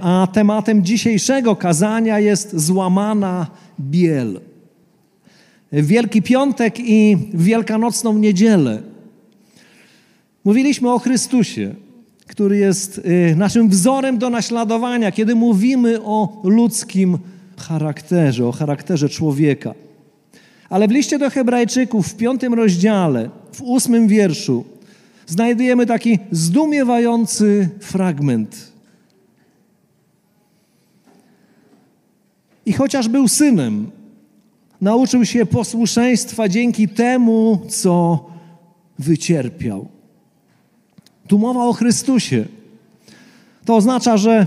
A tematem dzisiejszego kazania jest złamana biel. Wielki Piątek i Wielkanocną Niedzielę mówiliśmy o Chrystusie, który jest y, naszym wzorem do naśladowania, kiedy mówimy o ludzkim charakterze, o charakterze człowieka. Ale w liście do Hebrajczyków w piątym rozdziale, w ósmym wierszu, znajdujemy taki zdumiewający fragment. I chociaż był synem, nauczył się posłuszeństwa dzięki temu, co wycierpiał. Tu mowa o Chrystusie. To oznacza, że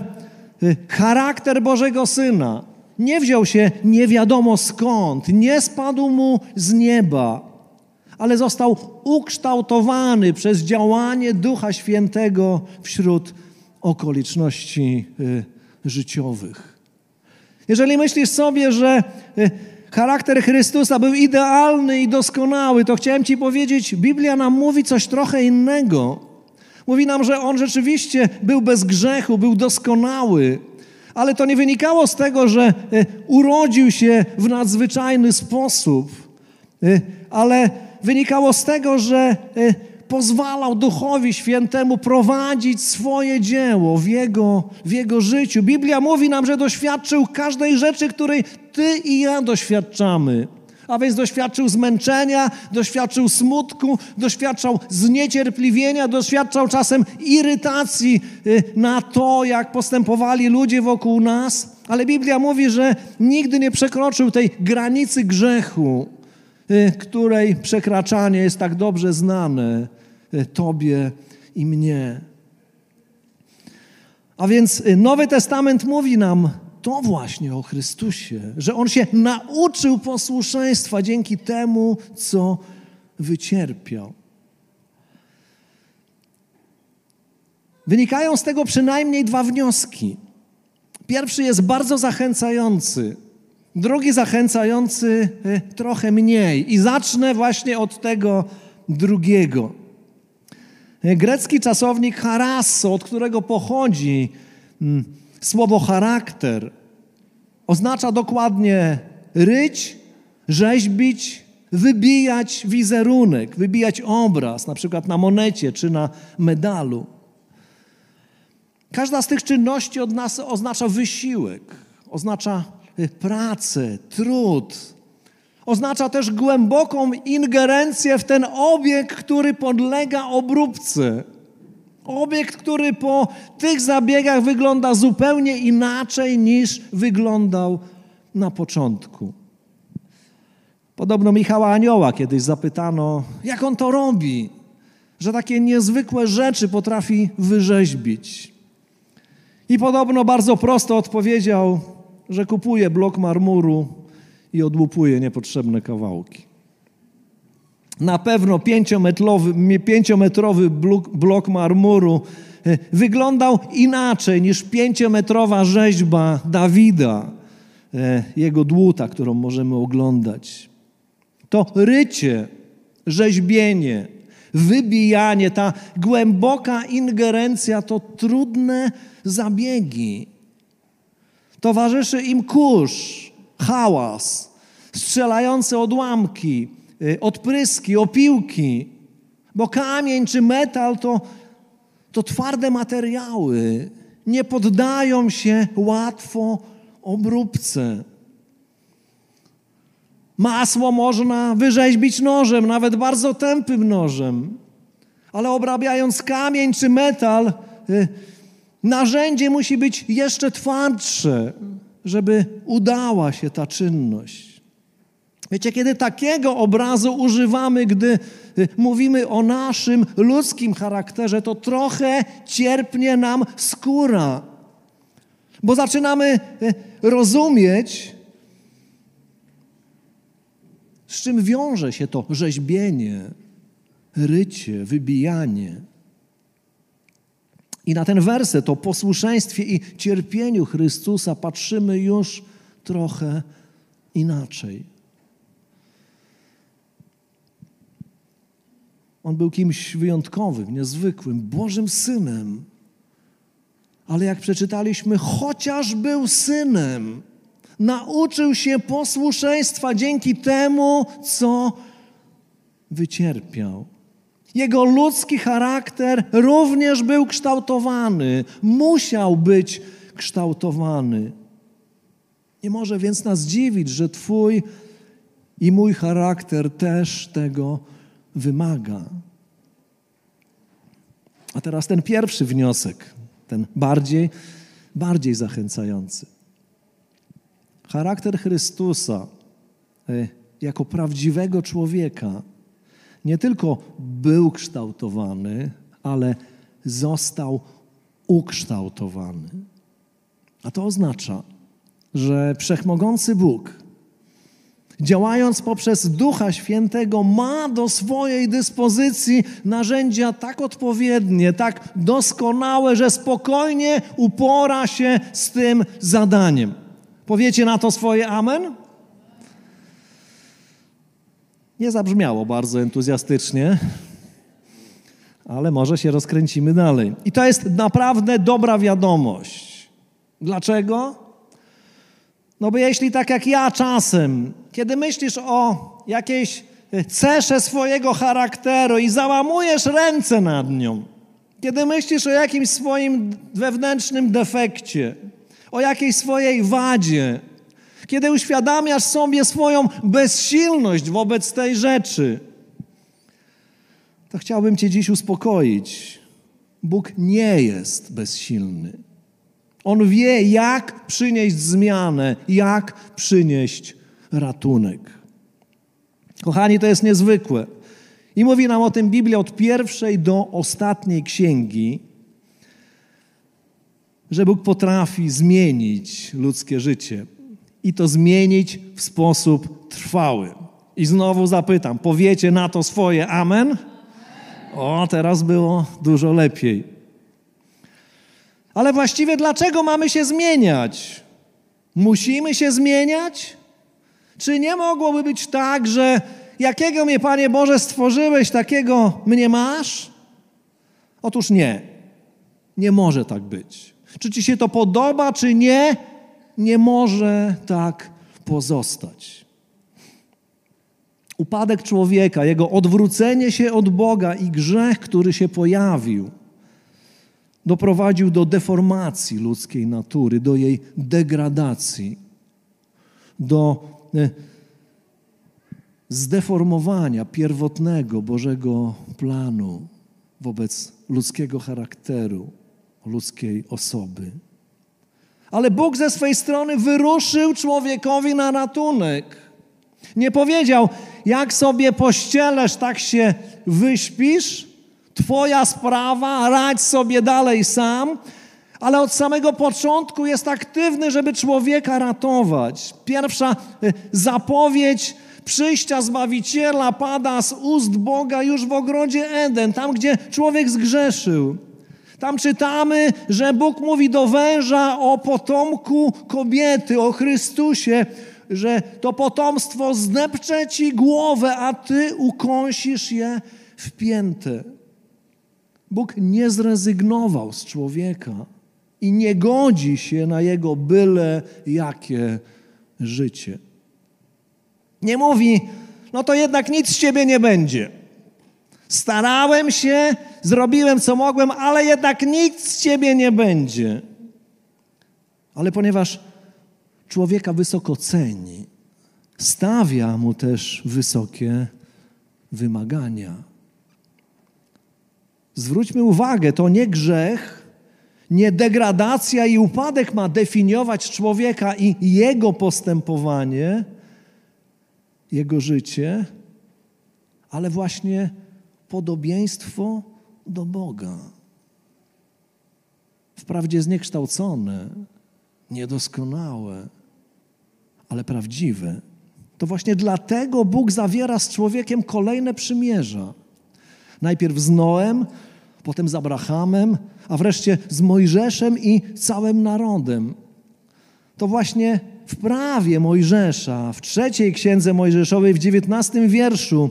y, charakter Bożego Syna nie wziął się nie wiadomo skąd, nie spadł mu z nieba, ale został ukształtowany przez działanie Ducha Świętego wśród okoliczności y, życiowych. Jeżeli myślisz sobie, że y, charakter Chrystusa był idealny i doskonały, to chciałem Ci powiedzieć, Biblia nam mówi coś trochę innego. Mówi nam, że On rzeczywiście był bez grzechu, był doskonały, ale to nie wynikało z tego, że e, urodził się w nadzwyczajny sposób, e, ale wynikało z tego, że pozwalał Duchowi Świętemu prowadzić swoje dzieło w jego, w jego życiu. Biblia mówi nam, że doświadczył każdej rzeczy, której Ty i ja doświadczamy. A więc doświadczył zmęczenia, doświadczył smutku, doświadczał zniecierpliwienia, doświadczał czasem irytacji y, na to, jak postępowali ludzie wokół nas. Ale Biblia mówi, że nigdy nie przekroczył tej granicy grzechu, y, której przekraczanie jest tak dobrze znane Tobie i mnie. A więc Nowy Testament mówi nam, to właśnie o Chrystusie, że On się nauczył posłuszeństwa dzięki temu, co wycierpiał. Wynikają z tego przynajmniej dwa wnioski. Pierwszy jest bardzo zachęcający, drugi zachęcający e, trochę mniej. I zacznę właśnie od tego drugiego. Grecki czasownik harasso, od którego pochodzi mm, Słowo charakter oznacza dokładnie ryć, rzeźbić, wybijać wizerunek, wybijać obraz, na przykład na monecie czy na medalu. Każda z tych czynności od nas oznacza wysiłek, oznacza y, pracę, trud. Oznacza też głęboką ingerencję w ten obiekt, który podlega obróbce. Obiekt, który po tych zabiegach wygląda zupełnie inaczej niż wyglądał na początku. Podobno Michała Anioła kiedyś zapytano, jak on to robi, że takie niezwykłe rzeczy potrafi wyrzeźbić. I podobno bardzo prosto odpowiedział, że kupuje blok marmuru i odłupuje niepotrzebne kawałki. Na pewno pięciometrowy, pięciometrowy blok, blok marmuru e, wyglądał inaczej niż pięciometrowa rzeźba Dawida, e, jego dłuta, którą możemy oglądać. To rycie, rzeźbienie, wybijanie, ta głęboka ingerencja to trudne zabiegi. Towarzyszy im kurz, hałas, strzelające odłamki, Y, odpryski, opiłki, bo kamień czy metal to, to twarde materiały. Nie poddają się łatwo obróbce. Masło można wyrzeźbić nożem, nawet bardzo tępym nożem, ale obrabiając kamień czy metal, y, narzędzie musi być jeszcze twardsze, żeby udała się ta czynność. Wiecie, kiedy takiego obrazu używamy, gdy y, mówimy o naszym ludzkim charakterze, to trochę cierpnie nam skóra, bo zaczynamy y, rozumieć, Z czym wiąże się to rzeźbienie, rycie, wybijanie? I na ten werset o posłuszeństwie i cierpieniu Chrystusa patrzymy już trochę inaczej. On był kimś wyjątkowym, niezwykłym, Bożym Synem. Ale jak przeczytaliśmy, chociaż był synem, nauczył się posłuszeństwa dzięki temu, co wycierpiał. Jego ludzki charakter również był kształtowany, musiał być kształtowany. Nie może więc nas dziwić, że Twój i mój charakter też tego wymaga. A teraz ten pierwszy wniosek, ten bardziej, bardziej zachęcający. Charakter Chrystusa e, jako prawdziwego człowieka nie tylko był kształtowany, ale został ukształtowany. A to oznacza, że wszechmogący Bóg, działając poprzez Ducha Świętego, ma do swojej dyspozycji narzędzia tak odpowiednie, tak doskonałe, że spokojnie upora się z tym zadaniem. Powiecie na to swoje amen? Nie zabrzmiało bardzo entuzjastycznie, ale może się rozkręcimy dalej. I to jest naprawdę dobra wiadomość. Dlaczego? No bo jeśli tak jak ja czasem, kiedy myślisz o jakiejś cesze swojego charakteru i załamujesz ręce nad nią, kiedy myślisz o jakimś swoim wewnętrznym defekcie, o jakiejś swojej wadzie, kiedy uświadamiasz sobie swoją bezsilność wobec tej rzeczy, to chciałbym Cię dziś uspokoić. Bóg nie jest bezsilny. On wie, jak przynieść zmianę, jak przynieść ratunek. Kochani, to jest niezwykłe. I mówi nam o tym Biblia od pierwszej do ostatniej księgi, że Bóg potrafi zmienić ludzkie życie i to zmienić w sposób trwały. I znowu zapytam, powiecie na to swoje amen? O, teraz było dużo lepiej. Ale właściwie dlaczego mamy się zmieniać? Musimy się zmieniać? Czy nie mogłoby być tak, że jakiego mnie, Panie Boże, stworzyłeś, takiego mnie masz? Otóż nie. Nie może tak być. Czy ci się to podoba, czy nie? Nie może tak pozostać. Upadek człowieka, jego odwrócenie się od Boga i grzech, który się pojawił, doprowadził do deformacji ludzkiej natury, do jej degradacji, do e, zdeformowania pierwotnego Bożego planu wobec ludzkiego charakteru, ludzkiej osoby. Ale Bóg ze swej strony wyruszył człowiekowi na ratunek. Nie powiedział, jak sobie pościelesz, tak się wyśpisz, twoja sprawa, radź sobie dalej sam, ale od samego początku jest aktywny, żeby człowieka ratować. Pierwsza y, zapowiedź przyjścia Zbawiciela pada z ust Boga już w ogrodzie Eden, tam gdzie człowiek zgrzeszył. Tam czytamy, że Bóg mówi do węża o potomku kobiety, o Chrystusie, że to potomstwo zdepcze ci głowę, a ty ukąsisz je w piętę. Bóg nie zrezygnował z człowieka i nie godzi się na jego byle jakie życie. Nie mówi, no to jednak nic z ciebie nie będzie. Starałem się, zrobiłem co mogłem, ale jednak nic z ciebie nie będzie. Ale ponieważ człowieka wysoko ceni, stawia mu też wysokie wymagania. Zwróćmy uwagę, to nie grzech, nie degradacja i upadek ma definiować człowieka i jego postępowanie, jego życie, ale właśnie podobieństwo do Boga. Wprawdzie zniekształcone, niedoskonałe, ale prawdziwe. To właśnie dlatego Bóg zawiera z człowiekiem kolejne przymierza. Najpierw z Noem, potem z Abrahamem, a wreszcie z Mojżeszem i całym narodem. To właśnie w prawie Mojżesza, w trzeciej księdze Mojżeszowej, w dziewiętnastym wierszu,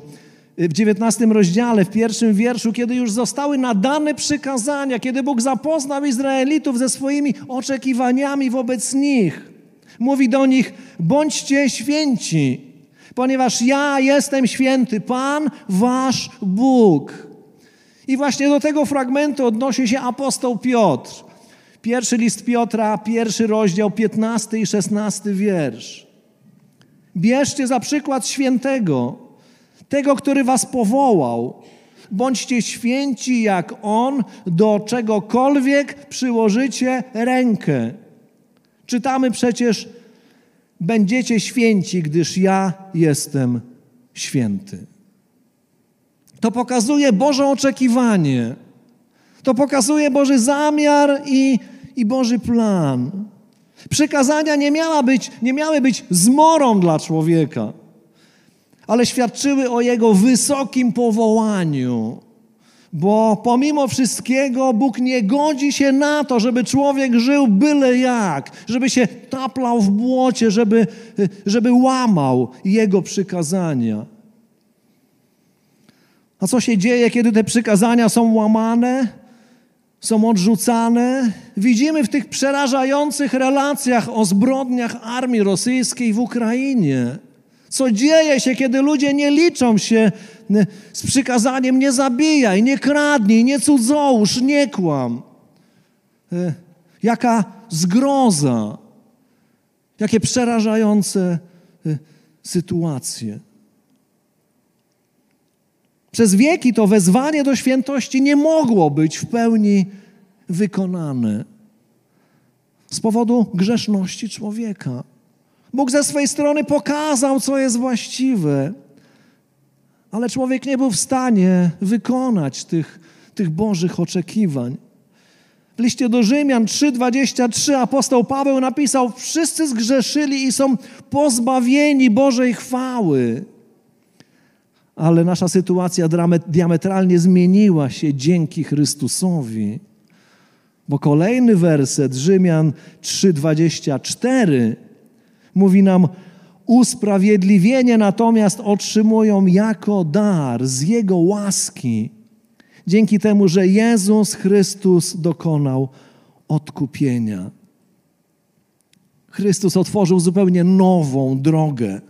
w dziewiętnastym rozdziale, w pierwszym wierszu, kiedy już zostały nadane przykazania, kiedy Bóg zapoznał Izraelitów ze swoimi oczekiwaniami wobec nich, mówi do nich: bądźcie święci, ponieważ ja jestem święty, Pan wasz Bóg. I właśnie do tego fragmentu odnosi się apostoł Piotr. Pierwszy list Piotra, pierwszy rozdział, 15 i 16 wiersz. Bierzcie za przykład świętego, tego, który was powołał. Bądźcie święci jak On, do czegokolwiek przyłożycie rękę. Czytamy przecież, będziecie święci, gdyż ja jestem święty. To pokazuje Boże oczekiwanie. To pokazuje Boży zamiar i, i Boży plan. Przykazania nie, miała być, nie miały być zmorą dla człowieka, ale świadczyły o jego wysokim powołaniu. Bo pomimo wszystkiego Bóg nie godzi się na to, żeby człowiek żył byle jak, żeby się taplał w błocie, żeby, żeby łamał Jego przykazania. A co się dzieje, kiedy te przykazania są łamane, są odrzucane? Widzimy w tych przerażających relacjach o zbrodniach armii rosyjskiej w Ukrainie. Co dzieje się, kiedy ludzie nie liczą się z przykazaniem nie zabijaj, nie kradnij, nie cudzołóż, nie kłam. E, jaka zgroza, jakie przerażające e, sytuacje. Przez wieki to wezwanie do świętości nie mogło być w pełni wykonane z powodu grzeszności człowieka. Bóg ze swej strony pokazał, co jest właściwe, ale człowiek nie był w stanie wykonać tych, tych Bożych oczekiwań. W liście do Rzymian 3:23 apostoł Paweł napisał: Wszyscy zgrzeszyli i są pozbawieni Bożej chwały ale nasza sytuacja diametralnie zmieniła się dzięki Chrystusowi. Bo kolejny werset, Rzymian 3:24, mówi nam: Usprawiedliwienie natomiast otrzymują jako dar z Jego łaski, dzięki temu, że Jezus Chrystus dokonał odkupienia. Chrystus otworzył zupełnie nową drogę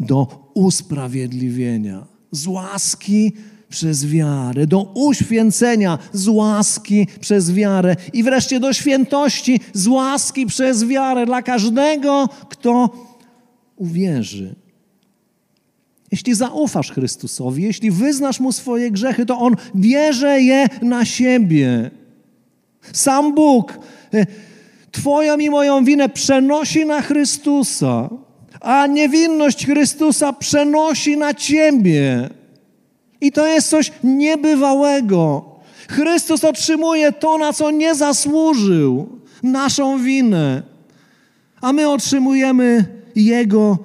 do usprawiedliwienia z łaski przez wiarę, do uświęcenia z łaski przez wiarę i wreszcie do świętości z łaski przez wiarę dla każdego, kto uwierzy. Jeśli zaufasz Chrystusowi, jeśli wyznasz Mu swoje grzechy, to On bierze je na siebie. Sam Bóg e, Twoją i moją winę przenosi na Chrystusa a niewinność Chrystusa przenosi na ciebie. I to jest coś niebywałego. Chrystus otrzymuje to, na co nie zasłużył, naszą winę, a my otrzymujemy Jego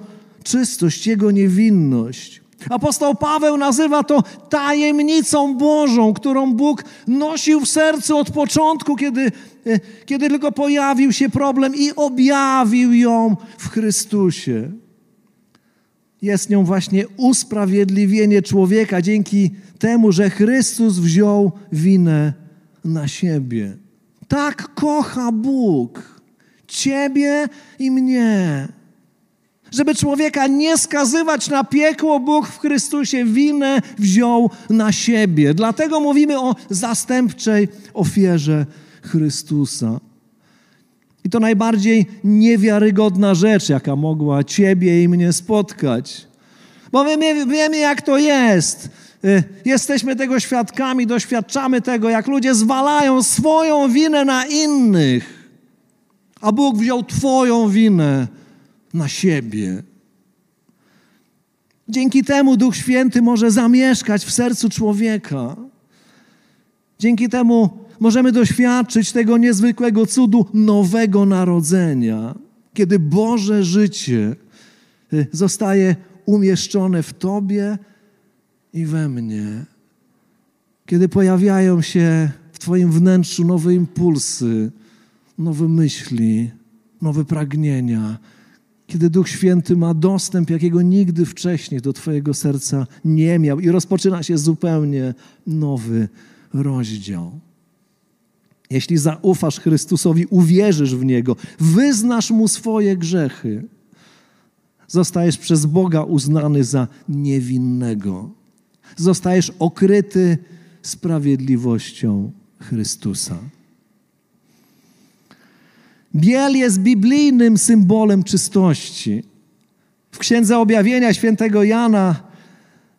czystość, Jego niewinność. Apostoł Paweł nazywa to tajemnicą Bożą, którą Bóg nosił w sercu od początku, kiedy, e, kiedy tylko pojawił się problem i objawił ją w Chrystusie. Jest nią właśnie usprawiedliwienie człowieka dzięki temu, że Chrystus wziął winę na siebie. Tak kocha Bóg Ciebie i mnie. Żeby człowieka nie skazywać na piekło, Bóg w Chrystusie winę wziął na siebie. Dlatego mówimy o zastępczej ofierze Chrystusa. I to najbardziej niewiarygodna rzecz, jaka mogła Ciebie i mnie spotkać. Bo my wiemy, jak to jest. Y, jesteśmy tego świadkami, doświadczamy tego, jak ludzie zwalają swoją winę na innych, a Bóg wziął Twoją winę na siebie. Dzięki temu Duch Święty może zamieszkać w sercu człowieka. Dzięki temu możemy doświadczyć tego niezwykłego cudu nowego narodzenia, kiedy Boże życie y, zostaje umieszczone w Tobie i we mnie. Kiedy pojawiają się w Twoim wnętrzu nowe impulsy, nowe myśli, nowe pragnienia, kiedy Duch Święty ma dostęp, jakiego nigdy wcześniej do Twojego serca nie miał i rozpoczyna się zupełnie nowy rozdział. Jeśli zaufasz Chrystusowi, uwierzysz w Niego, wyznasz Mu swoje grzechy, zostajesz przez Boga uznany za niewinnego. Zostajesz okryty sprawiedliwością Chrystusa. Biel jest biblijnym symbolem czystości. W Księdze Objawienia świętego Jana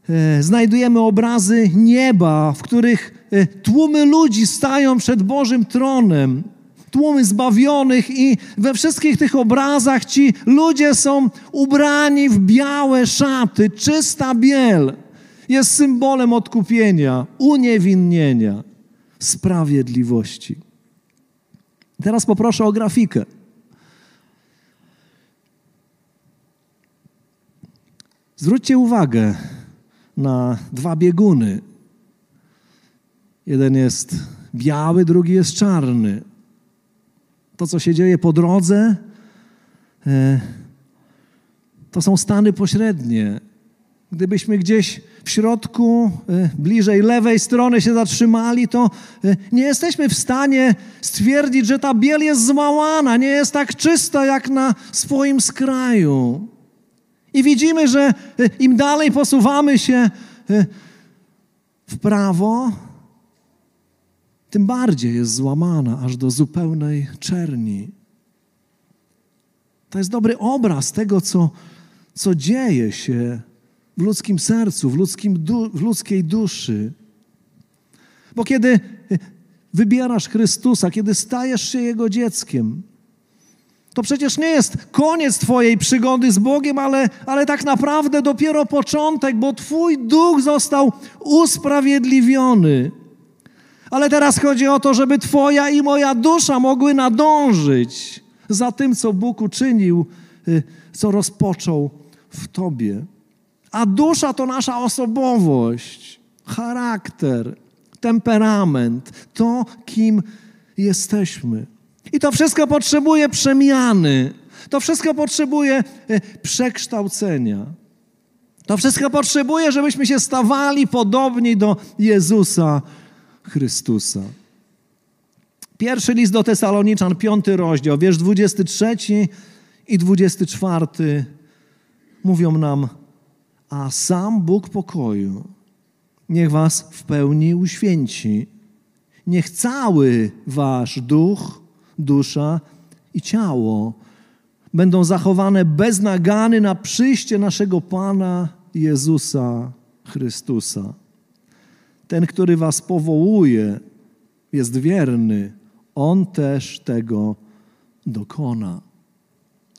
e, znajdujemy obrazy nieba, w których tłumy ludzi stają przed Bożym tronem. Tłumy zbawionych, i we wszystkich tych obrazach ci ludzie są ubrani w białe szaty, czysta biel. Jest symbolem odkupienia, uniewinnienia, sprawiedliwości. Teraz poproszę o grafikę. Zwróćcie uwagę na dwa bieguny. Jeden jest biały, drugi jest czarny. To, co się dzieje po drodze, e, to są stany pośrednie. Gdybyśmy gdzieś w środku, y, bliżej lewej strony się zatrzymali, to y, nie jesteśmy w stanie stwierdzić, że ta biel jest zmałana, nie jest tak czysta jak na swoim skraju. I widzimy, że im dalej posuwamy się w prawo, tym bardziej jest złamana aż do zupełnej czerni. To jest dobry obraz tego, co, co dzieje się w ludzkim sercu, w, ludzkim du w ludzkiej duszy. Bo kiedy wybierasz Chrystusa, kiedy stajesz się Jego dzieckiem, to przecież nie jest koniec Twojej przygody z Bogiem, ale, ale tak naprawdę dopiero początek, bo Twój duch został usprawiedliwiony. Ale teraz chodzi o to, żeby Twoja i moja dusza mogły nadążyć za tym, co Bóg uczynił, y, co rozpoczął w Tobie. A dusza to nasza osobowość, charakter, temperament, to kim jesteśmy. I to wszystko potrzebuje przemiany. To wszystko potrzebuje e, przekształcenia. To wszystko potrzebuje, żebyśmy się stawali podobni do Jezusa Chrystusa. Pierwszy list do Tesaloniczan, piąty rozdział, wiersz 23 i 24 mówią nam a sam Bóg pokoju niech was w pełni uświęci. Niech cały wasz duch, dusza i ciało będą zachowane bez nagany na przyjście naszego Pana Jezusa Chrystusa. Ten, który was powołuje, jest wierny. On też tego dokona.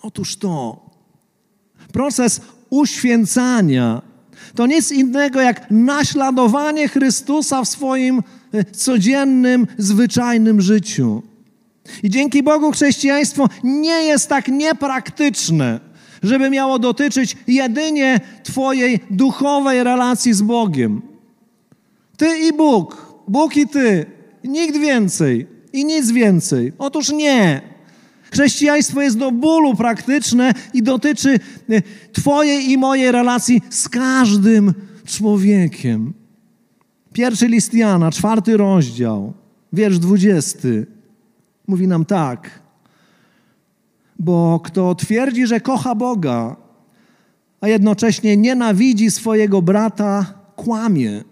Otóż to. Proces uświęcania to nic innego jak naśladowanie Chrystusa w swoim e, codziennym, zwyczajnym życiu. I dzięki Bogu chrześcijaństwo nie jest tak niepraktyczne, żeby miało dotyczyć jedynie Twojej duchowej relacji z Bogiem. Ty i Bóg, Bóg i Ty, nikt więcej i nic więcej. Otóż nie. Chrześcijaństwo jest do bólu praktyczne i dotyczy e, Twojej i mojej relacji z każdym człowiekiem. Pierwszy list Jana, czwarty rozdział, wiersz dwudziesty, mówi nam tak. Bo kto twierdzi, że kocha Boga, a jednocześnie nienawidzi swojego brata, kłamie.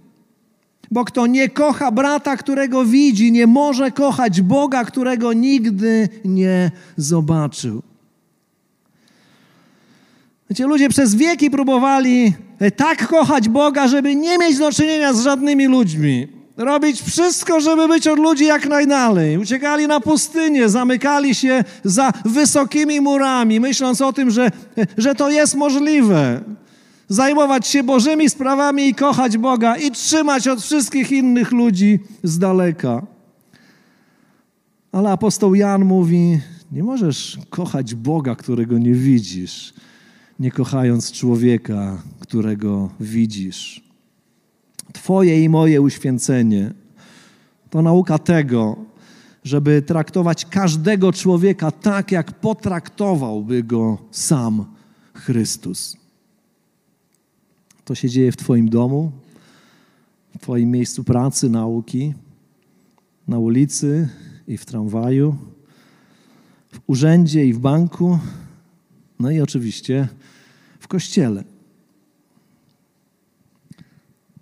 Bo kto nie kocha brata, którego widzi, nie może kochać Boga, którego nigdy nie zobaczył. Wiecie, ludzie przez wieki próbowali e, tak kochać Boga, żeby nie mieć do czynienia z żadnymi ludźmi. Robić wszystko, żeby być od ludzi jak najdalej. Uciekali na pustynię, zamykali się za wysokimi murami, myśląc o tym, że, e, że to jest możliwe zajmować się Bożymi sprawami i kochać Boga i trzymać od wszystkich innych ludzi z daleka. Ale apostoł Jan mówi: Nie możesz kochać Boga, którego nie widzisz. nie kochając człowieka, którego widzisz. Twoje i moje uświęcenie to nauka tego, żeby traktować każdego człowieka tak, jak potraktowałby go sam Chrystus. To się dzieje w Twoim domu, w Twoim miejscu pracy, nauki, na ulicy i w tramwaju, w urzędzie i w banku, no i oczywiście w kościele.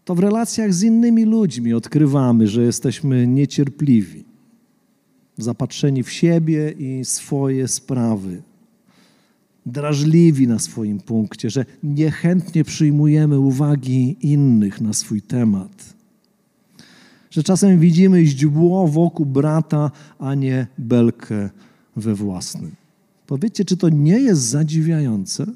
To w relacjach z innymi ludźmi odkrywamy, że jesteśmy niecierpliwi, zapatrzeni w siebie i swoje sprawy, drażliwi na swoim punkcie, że niechętnie przyjmujemy uwagi innych na swój temat. Że czasem widzimy źdźbło wokół brata, a nie belkę we własnym. Powiedzcie, czy to nie jest zadziwiające?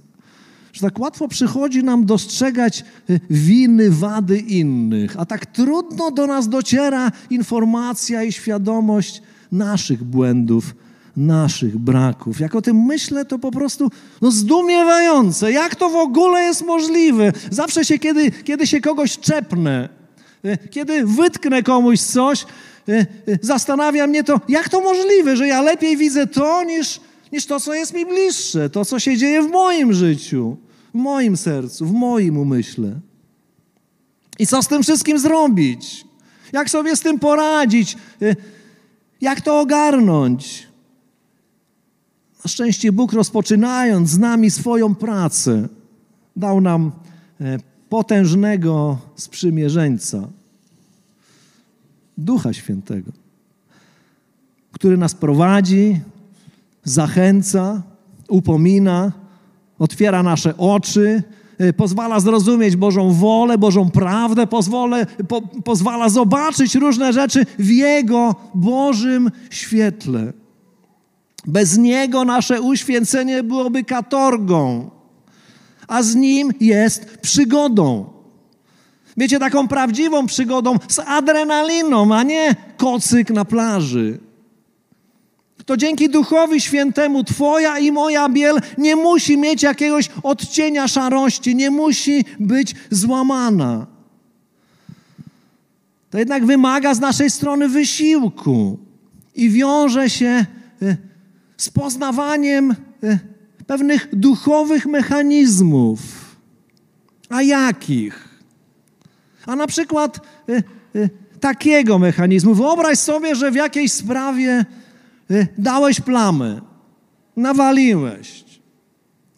Że tak łatwo przychodzi nam dostrzegać y, winy, wady innych, a tak trudno do nas dociera informacja i świadomość naszych błędów, naszych braków. Jak o tym myślę, to po prostu no, zdumiewające. Jak to w ogóle jest możliwe? Zawsze się, kiedy, kiedy się kogoś czepnę, y, kiedy wytknę komuś coś, y, zastanawia mnie to, jak to możliwe, że ja lepiej widzę to niż niż to, co jest mi bliższe, to, co się dzieje w moim życiu, w moim sercu, w moim umyśle. I co z tym wszystkim zrobić? Jak sobie z tym poradzić? Y, jak to ogarnąć? Na szczęście Bóg, rozpoczynając z nami swoją pracę, dał nam e, potężnego sprzymierzeńca, Ducha Świętego, który nas prowadzi, zachęca, upomina, otwiera nasze oczy, y, pozwala zrozumieć Bożą wolę, Bożą prawdę, pozwolę, po, pozwala zobaczyć różne rzeczy w Jego Bożym świetle. Bez Niego nasze uświęcenie byłoby katorgą, a z Nim jest przygodą. Wiecie, taką prawdziwą przygodą z adrenaliną, a nie kocyk na plaży to dzięki Duchowi Świętemu Twoja i moja biel nie musi mieć jakiegoś odcienia szarości, nie musi być złamana. To jednak wymaga z naszej strony wysiłku i wiąże się e, z poznawaniem e, pewnych duchowych mechanizmów. A jakich? A na przykład e, takiego mechanizmu. Wyobraź sobie, że w jakiejś sprawie Y, dałeś plamę, nawaliłeś,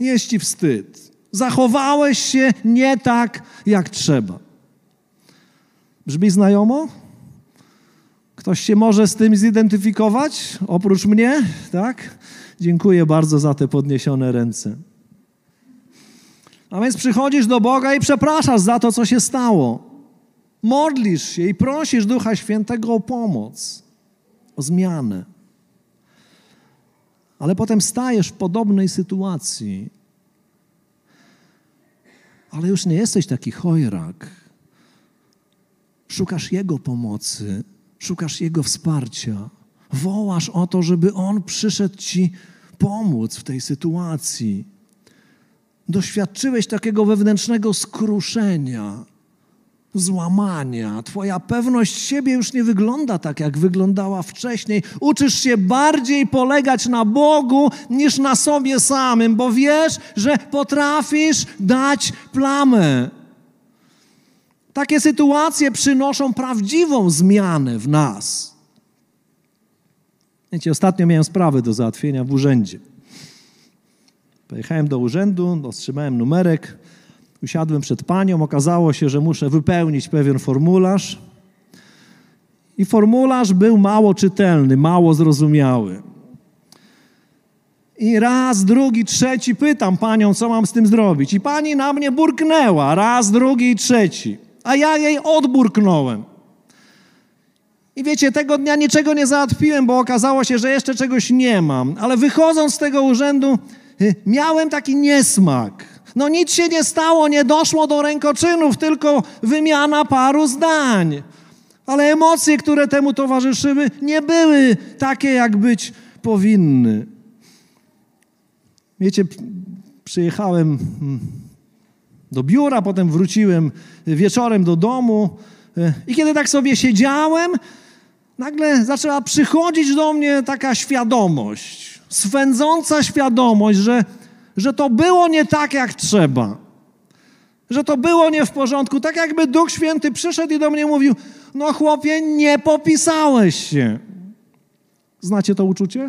jest ci wstyd. Zachowałeś się nie tak, jak trzeba. Brzmi znajomo? Ktoś się może z tym zidentyfikować, oprócz mnie, tak? Dziękuję bardzo za te podniesione ręce. A więc przychodzisz do Boga i przepraszasz za to, co się stało. Modlisz się i prosisz Ducha Świętego o pomoc, o zmianę ale potem stajesz w podobnej sytuacji, ale już nie jesteś taki chojrak. Szukasz Jego pomocy, szukasz Jego wsparcia. Wołasz o to, żeby On przyszedł Ci pomóc w tej sytuacji. Doświadczyłeś takiego wewnętrznego skruszenia, złamania. Twoja pewność siebie już nie wygląda tak, jak wyglądała wcześniej. Uczysz się bardziej polegać na Bogu niż na sobie samym, bo wiesz, że potrafisz dać plamę. Takie sytuacje przynoszą prawdziwą zmianę w nas. Wiecie, ostatnio miałem sprawę do załatwienia w urzędzie. Pojechałem do urzędu, otrzymałem numerek, Usiadłem przed panią, okazało się, że muszę wypełnić pewien formularz. I formularz był mało czytelny, mało zrozumiały. I raz, drugi, trzeci pytam panią, co mam z tym zrobić. I pani na mnie burknęła, raz, drugi i trzeci. A ja jej odburknąłem. I wiecie, tego dnia niczego nie załatwiłem, bo okazało się, że jeszcze czegoś nie mam. Ale wychodząc z tego urzędu, y, miałem taki niesmak. No nic się nie stało, nie doszło do rękoczynów, tylko wymiana paru zdań. Ale emocje, które temu towarzyszyły, nie były takie, jak być powinny. Wiecie, Przyjechałem mm, do biura, potem wróciłem wieczorem do domu. E, I kiedy tak sobie siedziałem, nagle zaczęła przychodzić do mnie taka świadomość, swędząca świadomość, że, że to było nie tak, jak trzeba. Że to było nie w porządku. Tak jakby Duch Święty przyszedł i do mnie mówił: No, chłopie, nie popisałeś się. Znacie to uczucie?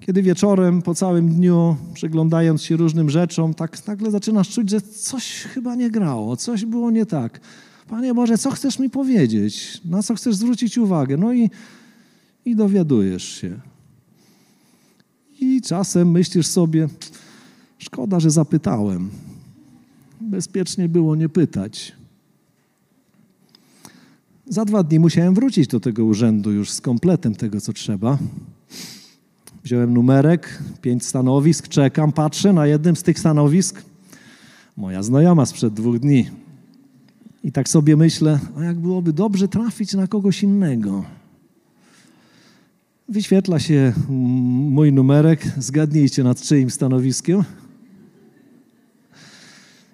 Kiedy wieczorem, po całym dniu, przyglądając się różnym rzeczom, tak nagle zaczynasz czuć, że coś chyba nie grało, coś było nie tak. Panie Boże, co chcesz mi powiedzieć? Na co chcesz zwrócić uwagę? No i, i dowiadujesz się. I czasem myślisz sobie, szkoda, że zapytałem. Bezpiecznie było nie pytać. Za dwa dni musiałem wrócić do tego urzędu już z kompletem tego, co trzeba. Wziąłem numerek, pięć stanowisk, czekam, patrzę na jednym z tych stanowisk. Moja znajoma sprzed dwóch dni. I tak sobie myślę, a jak byłoby dobrze trafić na kogoś innego. Wyświetla się mój numerek, zgadnijcie nad czyim stanowiskiem.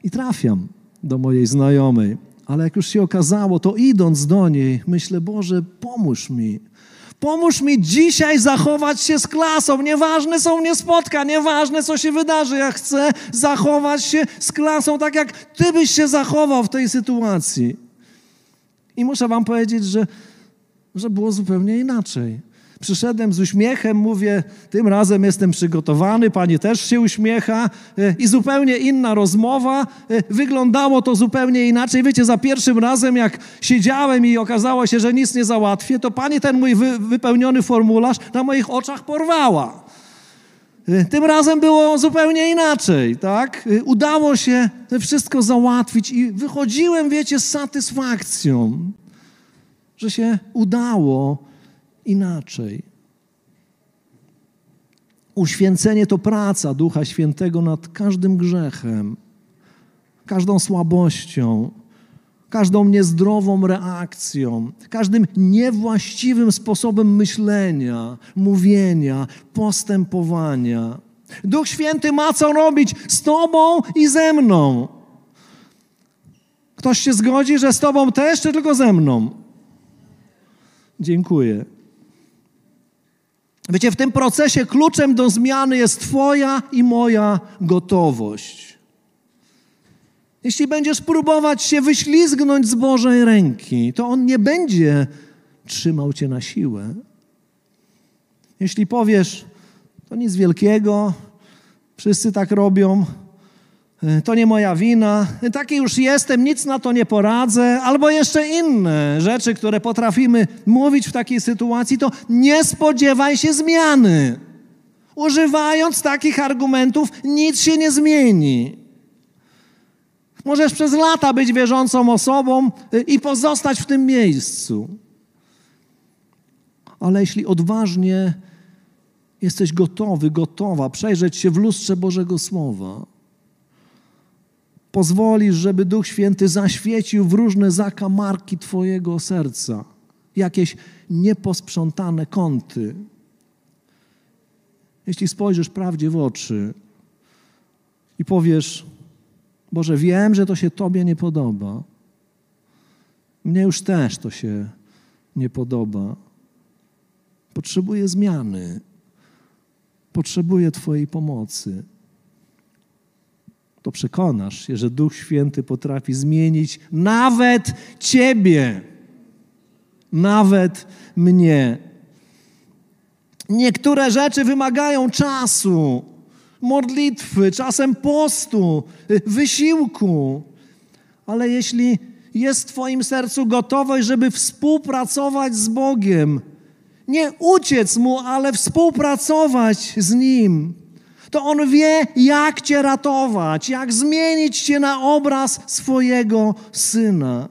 I trafiam do mojej znajomej. Ale jak już się okazało, to idąc do niej, myślę, Boże, pomóż mi. Pomóż mi dzisiaj zachować się z klasą. Nieważne są mnie spotka, nieważne co się wydarzy. Ja chcę zachować się z klasą tak, jak Ty byś się zachował w tej sytuacji. I muszę Wam powiedzieć, że, że było zupełnie inaczej. Przyszedłem z uśmiechem, mówię, tym razem jestem przygotowany, pani też się uśmiecha e, i zupełnie inna rozmowa. E, wyglądało to zupełnie inaczej. Wiecie, za pierwszym razem, jak siedziałem i okazało się, że nic nie załatwię, to pani ten mój wy, wypełniony formularz na moich oczach porwała. E, tym razem było zupełnie inaczej, tak? Udało się wszystko załatwić i wychodziłem, wiecie, z satysfakcją, że się udało inaczej. Uświęcenie to praca Ducha Świętego nad każdym grzechem, każdą słabością, każdą niezdrową reakcją, każdym niewłaściwym sposobem myślenia, mówienia, postępowania. Duch Święty ma co robić z Tobą i ze mną. Ktoś się zgodzi, że z Tobą też, czy tylko ze mną? Dziękuję. Wiecie, w tym procesie kluczem do zmiany jest Twoja i moja gotowość. Jeśli będziesz próbować się wyślizgnąć z Bożej ręki, to On nie będzie trzymał Cię na siłę. Jeśli powiesz, to nic wielkiego, wszyscy tak robią, to nie moja wina, e, taki już jestem, nic na to nie poradzę, albo jeszcze inne rzeczy, które potrafimy mówić w takiej sytuacji, to nie spodziewaj się zmiany. Używając takich argumentów, nic się nie zmieni. Możesz przez lata być wierzącą osobą e, i pozostać w tym miejscu. Ale jeśli odważnie jesteś gotowy, gotowa przejrzeć się w lustrze Bożego Słowa, pozwolisz, żeby Duch Święty zaświecił w różne zakamarki Twojego serca, jakieś nieposprzątane kąty. Jeśli spojrzysz prawdzie w oczy i powiesz, Boże, wiem, że to się Tobie nie podoba. Mnie już też to się nie podoba. Potrzebuję zmiany. Potrzebuję Twojej pomocy to przekonasz się, że Duch Święty potrafi zmienić nawet Ciebie, nawet mnie. Niektóre rzeczy wymagają czasu, modlitwy, czasem postu, wysiłku, ale jeśli jest w Twoim sercu gotowość, żeby współpracować z Bogiem, nie uciec Mu, ale współpracować z Nim, to On wie, jak Cię ratować, jak zmienić Cię na obraz swojego Syna.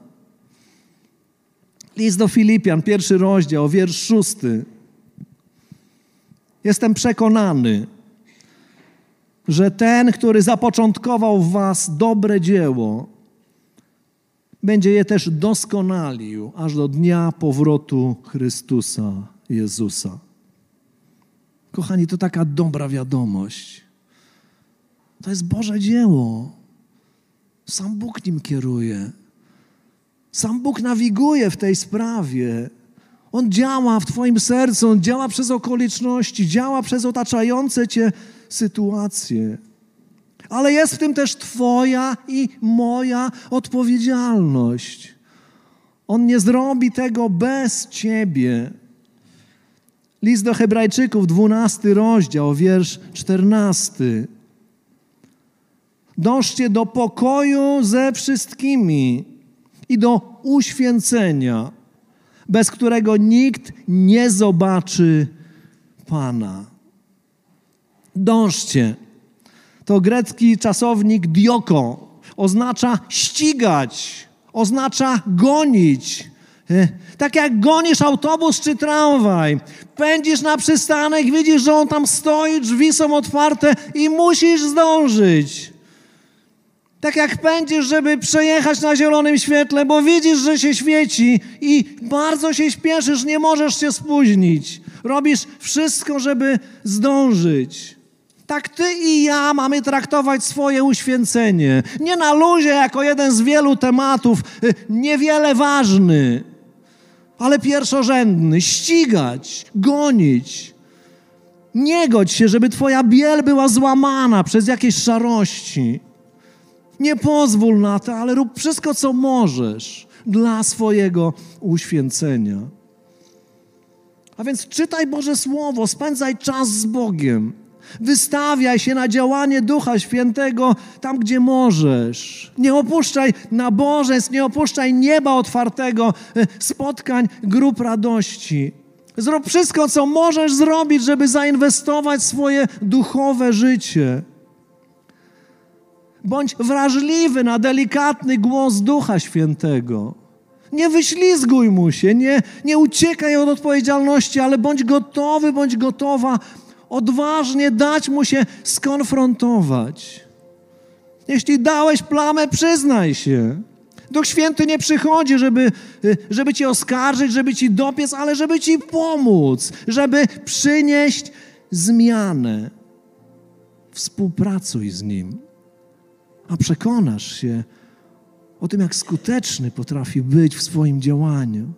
List do Filipian, pierwszy rozdział, wiersz szósty. Jestem przekonany, że ten, który zapoczątkował w Was dobre dzieło, będzie je też doskonalił aż do dnia powrotu Chrystusa Jezusa. Kochani, to taka dobra wiadomość. To jest Boże dzieło. Sam Bóg nim kieruje. Sam Bóg nawiguje w tej sprawie. On działa w Twoim sercu, On działa przez okoliczności, działa przez otaczające Cię sytuacje. Ale jest w tym też Twoja i moja odpowiedzialność. On nie zrobi tego bez Ciebie. List do Hebrajczyków, 12 rozdział, wiersz 14. Dążcie do pokoju ze wszystkimi i do uświęcenia, bez którego nikt nie zobaczy Pana. Dążcie. To grecki czasownik dioko. Oznacza ścigać, oznacza gonić. E, tak jak gonisz autobus czy tramwaj, pędzisz na przystanek, widzisz, że on tam stoi, drzwi są otwarte i musisz zdążyć. Tak jak pędzisz, żeby przejechać na zielonym świetle, bo widzisz, że się świeci i bardzo się śpieszysz, nie możesz się spóźnić. Robisz wszystko, żeby zdążyć. Tak ty i ja mamy traktować swoje uświęcenie. Nie na luzie, jako jeden z wielu tematów, y, niewiele ważny, ale pierwszorzędny. Ścigać, gonić. Nie godź się, żeby twoja biel była złamana przez jakieś szarości. Nie pozwól na to, ale rób wszystko, co możesz dla swojego uświęcenia. A więc czytaj Boże Słowo, spędzaj czas z Bogiem. Wystawiaj się na działanie Ducha Świętego tam, gdzie możesz. Nie opuszczaj nabożeństw, nie opuszczaj nieba otwartego, e, spotkań, grup radości. Zrób wszystko, co możesz zrobić, żeby zainwestować swoje duchowe życie. Bądź wrażliwy na delikatny głos Ducha Świętego. Nie wyślizguj mu się, nie, nie uciekaj od odpowiedzialności, ale bądź gotowy, bądź gotowa odważnie dać mu się skonfrontować. Jeśli dałeś plamę, przyznaj się. Duch Święty nie przychodzi, żeby, żeby ci oskarżyć, żeby ci dopiec, ale żeby ci pomóc, żeby przynieść zmianę. Współpracuj z Nim a przekonasz się o tym, jak skuteczny potrafi być w swoim działaniu.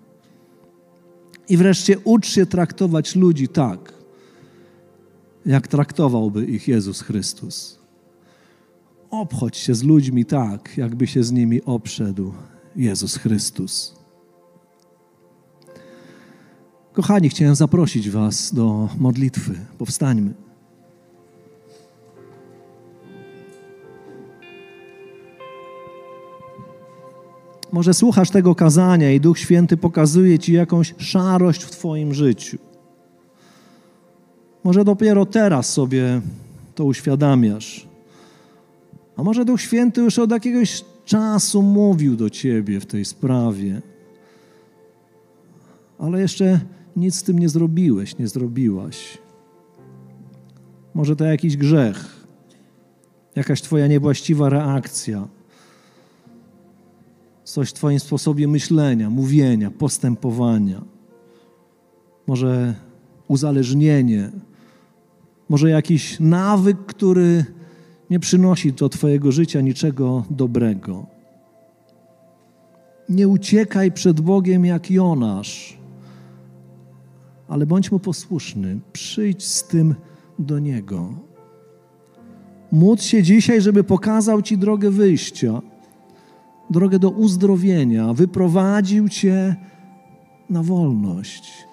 I wreszcie ucz się traktować ludzi tak, jak traktowałby ich Jezus Chrystus. Obchodź się z ludźmi tak, jakby się z nimi obszedł Jezus Chrystus. Kochani, chciałem zaprosić Was do modlitwy. Powstańmy. Może słuchasz tego kazania i Duch Święty pokazuje ci jakąś szarość w Twoim życiu. Może dopiero teraz sobie to uświadamiasz. A może Duch Święty już od jakiegoś czasu mówił do Ciebie w tej sprawie, ale jeszcze nic z tym nie zrobiłeś, nie zrobiłaś. Może to jakiś grzech, jakaś Twoja niewłaściwa reakcja coś w Twoim sposobie myślenia, mówienia, postępowania. Może uzależnienie, może jakiś nawyk, który nie przynosi do Twojego życia niczego dobrego. Nie uciekaj przed Bogiem jak Jonasz, ale bądź mu posłuszny. Przyjdź z tym do Niego. Módl się dzisiaj, żeby pokazał Ci drogę wyjścia drogę do uzdrowienia, wyprowadził Cię na wolność.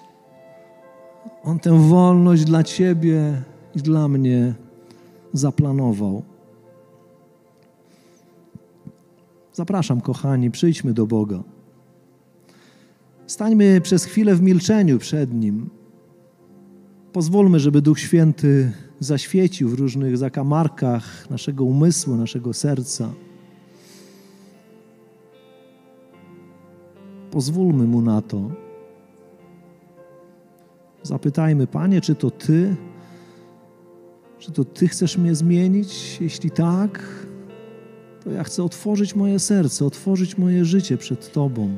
On tę wolność dla Ciebie i dla mnie zaplanował. Zapraszam, kochani, przyjdźmy do Boga. Stańmy przez chwilę w milczeniu przed Nim. Pozwólmy, żeby Duch Święty zaświecił w różnych zakamarkach naszego umysłu, naszego serca. Pozwólmy Mu na to. Zapytajmy, Panie, czy to Ty? Czy to Ty chcesz mnie zmienić? Jeśli tak, to ja chcę otworzyć moje serce, otworzyć moje życie przed Tobą.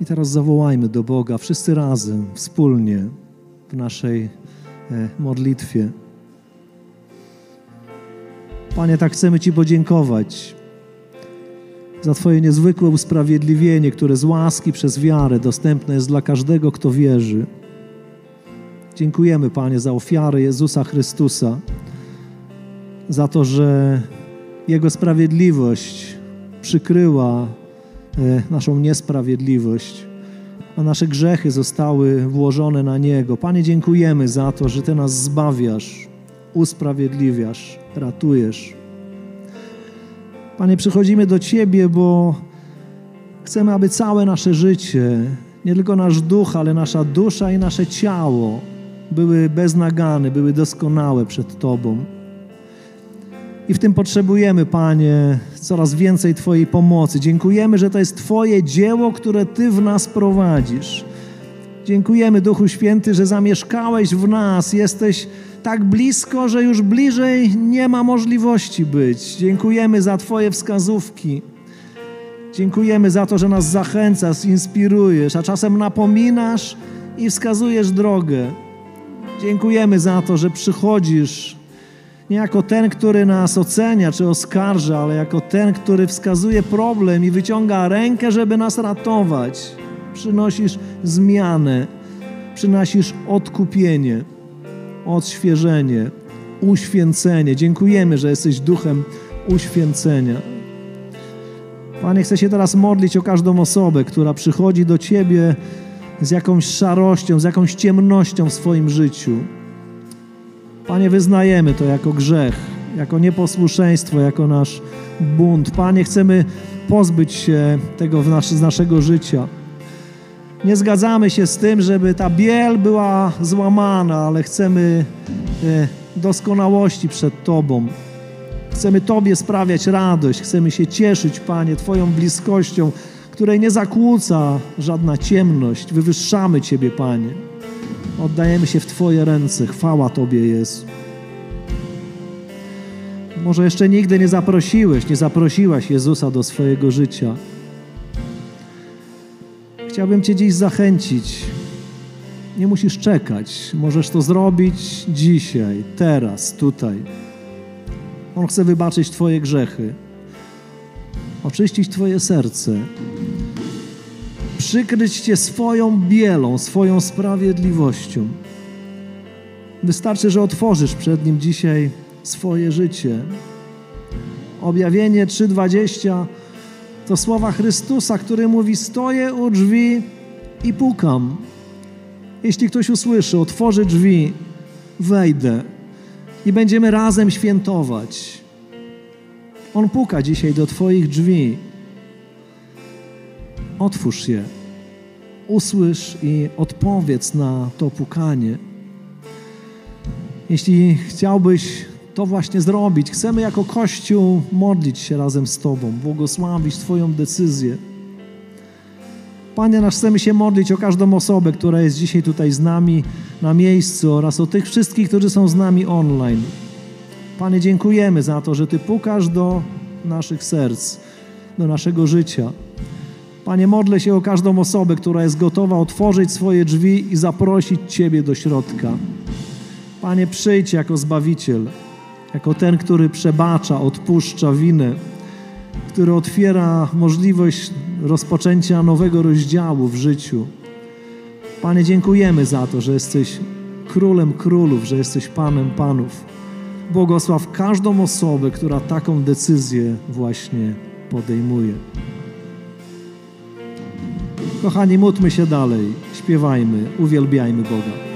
I teraz zawołajmy do Boga wszyscy razem, wspólnie w naszej e, modlitwie. Panie, tak chcemy Ci podziękować za Twoje niezwykłe usprawiedliwienie, które z łaski przez wiarę dostępne jest dla każdego, kto wierzy. Dziękujemy, Panie, za ofiarę Jezusa Chrystusa, za to, że Jego sprawiedliwość przykryła e, naszą niesprawiedliwość, a nasze grzechy zostały włożone na Niego. Panie, dziękujemy za to, że Ty nas zbawiasz, usprawiedliwiasz, ratujesz. Panie, przychodzimy do Ciebie, bo chcemy, aby całe nasze życie, nie tylko nasz duch, ale nasza dusza i nasze ciało były bez nagany, były doskonałe przed Tobą. I w tym potrzebujemy, Panie, coraz więcej Twojej pomocy. Dziękujemy, że to jest Twoje dzieło, które Ty w nas prowadzisz. Dziękujemy, Duchu Święty, że zamieszkałeś w nas. Jesteś tak blisko, że już bliżej nie ma możliwości być. Dziękujemy za Twoje wskazówki. Dziękujemy za to, że nas zachęcasz, inspirujesz, a czasem napominasz i wskazujesz drogę. Dziękujemy za to, że przychodzisz nie jako ten, który nas ocenia czy oskarża, ale jako ten, który wskazuje problem i wyciąga rękę, żeby nas ratować. Przynosisz zmianę, przynosisz odkupienie, odświeżenie, uświęcenie. Dziękujemy, że jesteś duchem uświęcenia. Panie, chcę się teraz modlić o każdą osobę, która przychodzi do Ciebie z jakąś szarością, z jakąś ciemnością w swoim życiu. Panie, wyznajemy to jako grzech, jako nieposłuszeństwo, jako nasz bunt. Panie, chcemy pozbyć się tego nas z naszego życia. Nie zgadzamy się z tym, żeby ta biel była złamana, ale chcemy e, doskonałości przed Tobą. Chcemy Tobie sprawiać radość, chcemy się cieszyć, Panie, Twoją bliskością, której nie zakłóca żadna ciemność. Wywyższamy Ciebie, Panie. Oddajemy się w Twoje ręce. Chwała Tobie, Jezu. Może jeszcze nigdy nie zaprosiłeś, nie zaprosiłaś Jezusa do swojego życia. Chciałbym Cię dziś zachęcić. Nie musisz czekać. Możesz to zrobić dzisiaj, teraz, tutaj. On chce wybaczyć Twoje grzechy, oczyścić Twoje serce, przykryć Cię swoją bielą, swoją sprawiedliwością. Wystarczy, że otworzysz przed Nim dzisiaj swoje życie. Objawienie 3:20 to słowa Chrystusa, który mówi: Stoję u drzwi i pukam. Jeśli ktoś usłyszy, otworzy drzwi, wejdę i będziemy razem świętować. On puka dzisiaj do Twoich drzwi. Otwórz je, usłysz i odpowiedz na to pukanie. Jeśli chciałbyś to właśnie zrobić, chcemy jako Kościół modlić się razem z Tobą, błogosławić Twoją decyzję. Panie nasz, chcemy się modlić o każdą osobę, która jest dzisiaj tutaj z nami na miejscu oraz o tych wszystkich, którzy są z nami online. Panie, dziękujemy za to, że Ty pukasz do naszych serc, do naszego życia. Panie, modlę się o każdą osobę, która jest gotowa otworzyć swoje drzwi i zaprosić Ciebie do środka. Panie, przyjdź jako Zbawiciel, jako ten, który przebacza, odpuszcza winę, który otwiera możliwość rozpoczęcia nowego rozdziału w życiu. Panie, dziękujemy za to, że jesteś królem królów, że jesteś panem panów. Błogosław każdą osobę, która taką decyzję właśnie podejmuje. Kochani, módlmy się dalej, śpiewajmy, uwielbiajmy Boga.